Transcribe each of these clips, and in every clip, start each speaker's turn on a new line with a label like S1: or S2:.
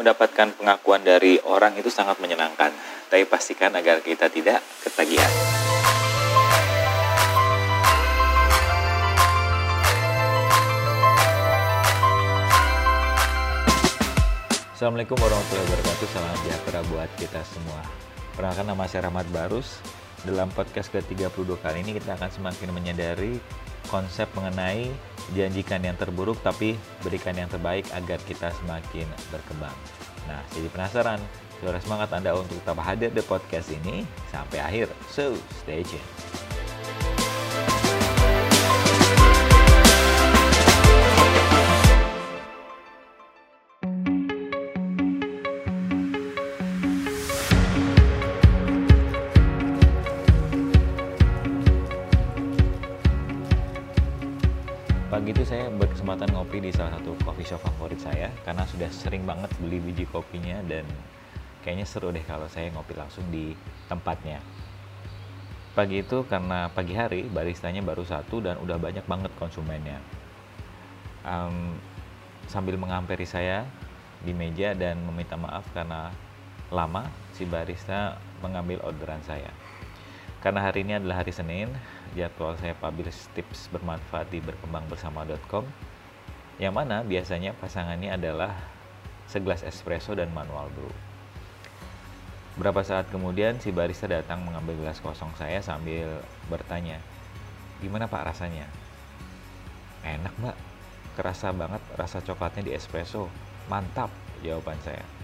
S1: Mendapatkan pengakuan dari orang itu sangat menyenangkan, tapi pastikan agar kita tidak ketagihan. Assalamualaikum warahmatullahi wabarakatuh, salam sejahtera buat kita semua. Perkenalkan nama saya Rahmat Barus. Dalam podcast ke-32 kali ini kita akan semakin menyadari konsep mengenai janjikan yang terburuk tapi berikan yang terbaik agar kita semakin berkembang. Nah, jadi penasaran? Suara semangat Anda untuk tetap hadir di podcast ini sampai akhir. So, stay tuned. Pagi itu saya berkesempatan ngopi di salah satu coffee shop favorit saya karena sudah sering banget beli biji kopinya dan kayaknya seru deh kalau saya ngopi langsung di tempatnya. Pagi itu karena pagi hari baristanya baru satu dan udah banyak banget konsumennya. Um, sambil menghampiri saya di meja dan meminta maaf karena lama si barista mengambil orderan saya. Karena hari ini adalah hari Senin, jadwal saya publish tips bermanfaat di berkembangbersama.com yang mana biasanya pasangannya adalah segelas espresso dan manual brew. Berapa saat kemudian si barista datang mengambil gelas kosong saya sambil bertanya, gimana pak rasanya? Enak mbak, kerasa banget rasa coklatnya di espresso, mantap jawaban saya.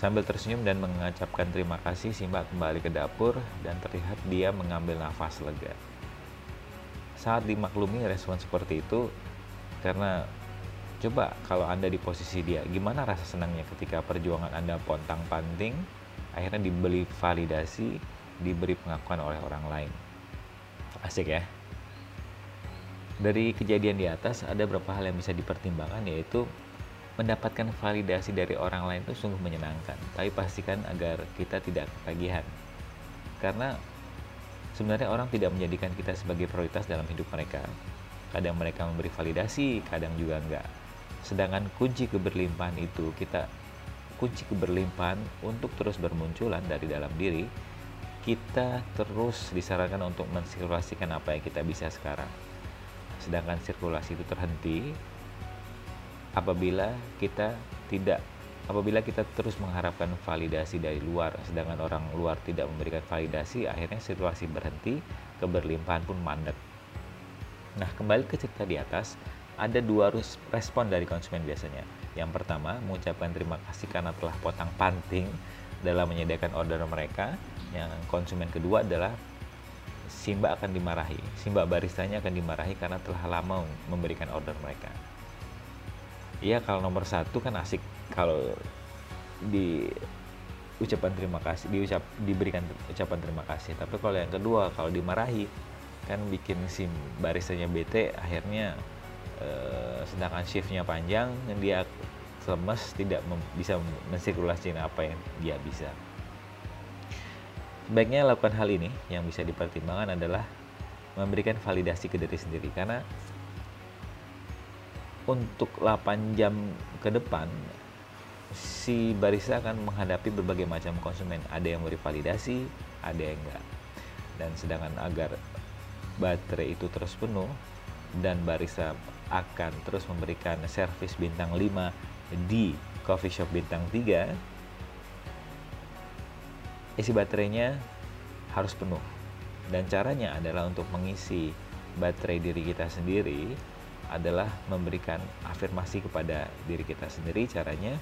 S1: Sambil tersenyum dan mengucapkan terima kasih, Simba kembali ke dapur dan terlihat dia mengambil nafas lega. Saat dimaklumi respon seperti itu, karena coba kalau Anda di posisi dia, gimana rasa senangnya ketika perjuangan Anda pontang-panting, akhirnya dibeli validasi, diberi pengakuan oleh orang lain. Asik ya? Dari kejadian di atas, ada beberapa hal yang bisa dipertimbangkan, yaitu mendapatkan validasi dari orang lain itu sungguh menyenangkan, tapi pastikan agar kita tidak ketagihan. Karena sebenarnya orang tidak menjadikan kita sebagai prioritas dalam hidup mereka. Kadang mereka memberi validasi, kadang juga enggak. Sedangkan kunci keberlimpahan itu kita kunci keberlimpahan untuk terus bermunculan dari dalam diri, kita terus disarankan untuk mensirkulasikan apa yang kita bisa sekarang. Sedangkan sirkulasi itu terhenti, apabila kita tidak apabila kita terus mengharapkan validasi dari luar sedangkan orang luar tidak memberikan validasi akhirnya situasi berhenti keberlimpahan pun mandek. Nah kembali ke cerita di atas ada dua respon dari konsumen biasanya. Yang pertama mengucapkan terima kasih karena telah potong panting dalam menyediakan order mereka. Yang konsumen kedua adalah Simba akan dimarahi. Simba baristanya akan dimarahi karena telah lama memberikan order mereka Iya kalau nomor satu kan asik. Kalau di ucapan terima kasih diucap diberikan ucapan terima kasih. Tapi kalau yang kedua kalau dimarahi kan bikin sim barisannya bete akhirnya eh, sedangkan shiftnya panjang dia lemes tidak mem, bisa mensirkulasikan apa yang dia bisa. Sebaiknya lakukan hal ini yang bisa dipertimbangkan adalah memberikan validasi ke diri sendiri. Karena untuk 8 jam ke depan si barista akan menghadapi berbagai macam konsumen. Ada yang beri validasi, ada yang enggak. Dan sedangkan agar baterai itu terus penuh dan barista akan terus memberikan servis bintang 5 di coffee shop bintang 3 isi baterainya harus penuh dan caranya adalah untuk mengisi baterai diri kita sendiri adalah memberikan afirmasi kepada diri kita sendiri caranya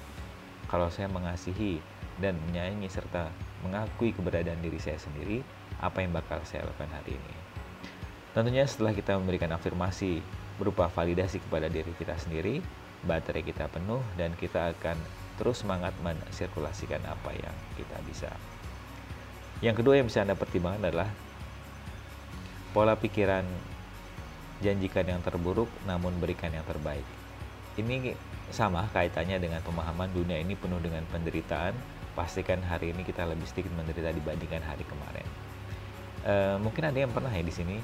S1: kalau saya mengasihi dan menyayangi serta mengakui keberadaan diri saya sendiri apa yang bakal saya lakukan hari ini. Tentunya setelah kita memberikan afirmasi berupa validasi kepada diri kita sendiri baterai kita penuh dan kita akan terus semangat mensirkulasikan apa yang kita bisa. Yang kedua yang bisa anda pertimbangkan adalah pola pikiran janjikan yang terburuk namun berikan yang terbaik. Ini sama kaitannya dengan pemahaman dunia ini penuh dengan penderitaan. Pastikan hari ini kita lebih sedikit menderita dibandingkan hari kemarin. E, mungkin ada yang pernah ya di sini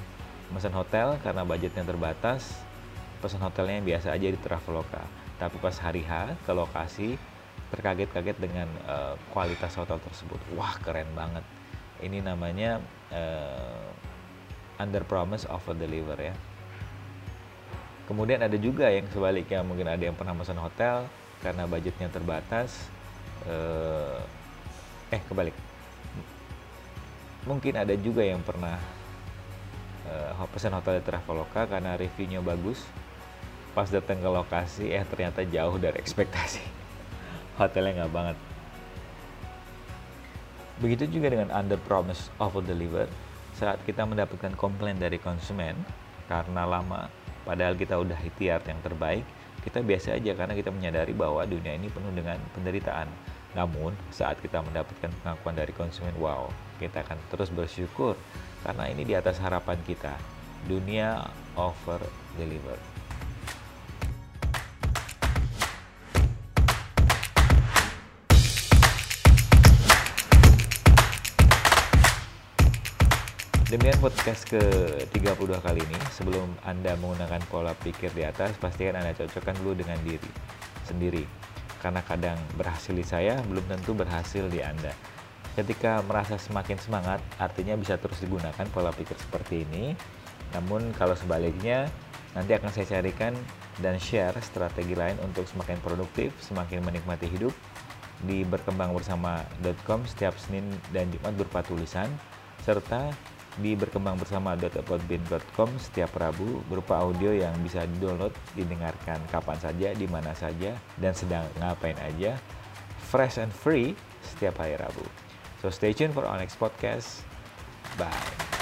S1: pesan hotel karena budgetnya terbatas, pesan hotelnya yang biasa aja di Traveloka. Tapi pas hari H ke lokasi terkaget-kaget dengan uh, kualitas hotel tersebut. Wah keren banget. Ini namanya uh, under promise over deliver ya. Kemudian ada juga yang sebaliknya mungkin ada yang pernah pesan hotel karena budgetnya terbatas. Uh, eh kebalik. Mungkin ada juga yang pernah uh, pesan hotel di Traveloka karena reviewnya bagus. Pas datang ke lokasi eh ternyata jauh dari ekspektasi. Hotelnya nggak banget. Begitu juga dengan under promise over deliver. Saat kita mendapatkan komplain dari konsumen karena lama, padahal kita udah ikhtiar yang terbaik, kita biasa aja karena kita menyadari bahwa dunia ini penuh dengan penderitaan. Namun, saat kita mendapatkan pengakuan dari konsumen, wow, kita akan terus bersyukur karena ini di atas harapan kita. Dunia over deliver. Demikian podcast ke-32 kali ini. Sebelum Anda menggunakan pola pikir di atas, pastikan Anda cocokkan dulu dengan diri sendiri. Karena kadang berhasil di saya, belum tentu berhasil di Anda. Ketika merasa semakin semangat, artinya bisa terus digunakan pola pikir seperti ini. Namun kalau sebaliknya, nanti akan saya carikan dan share strategi lain untuk semakin produktif, semakin menikmati hidup di berkembangbersama.com setiap Senin dan Jumat berupa tulisan serta di berkembang bersama setiap Rabu berupa audio yang bisa di-download, didengarkan kapan saja, di mana saja, dan sedang ngapain aja, fresh and free setiap hari Rabu. So stay tuned for our next podcast. Bye.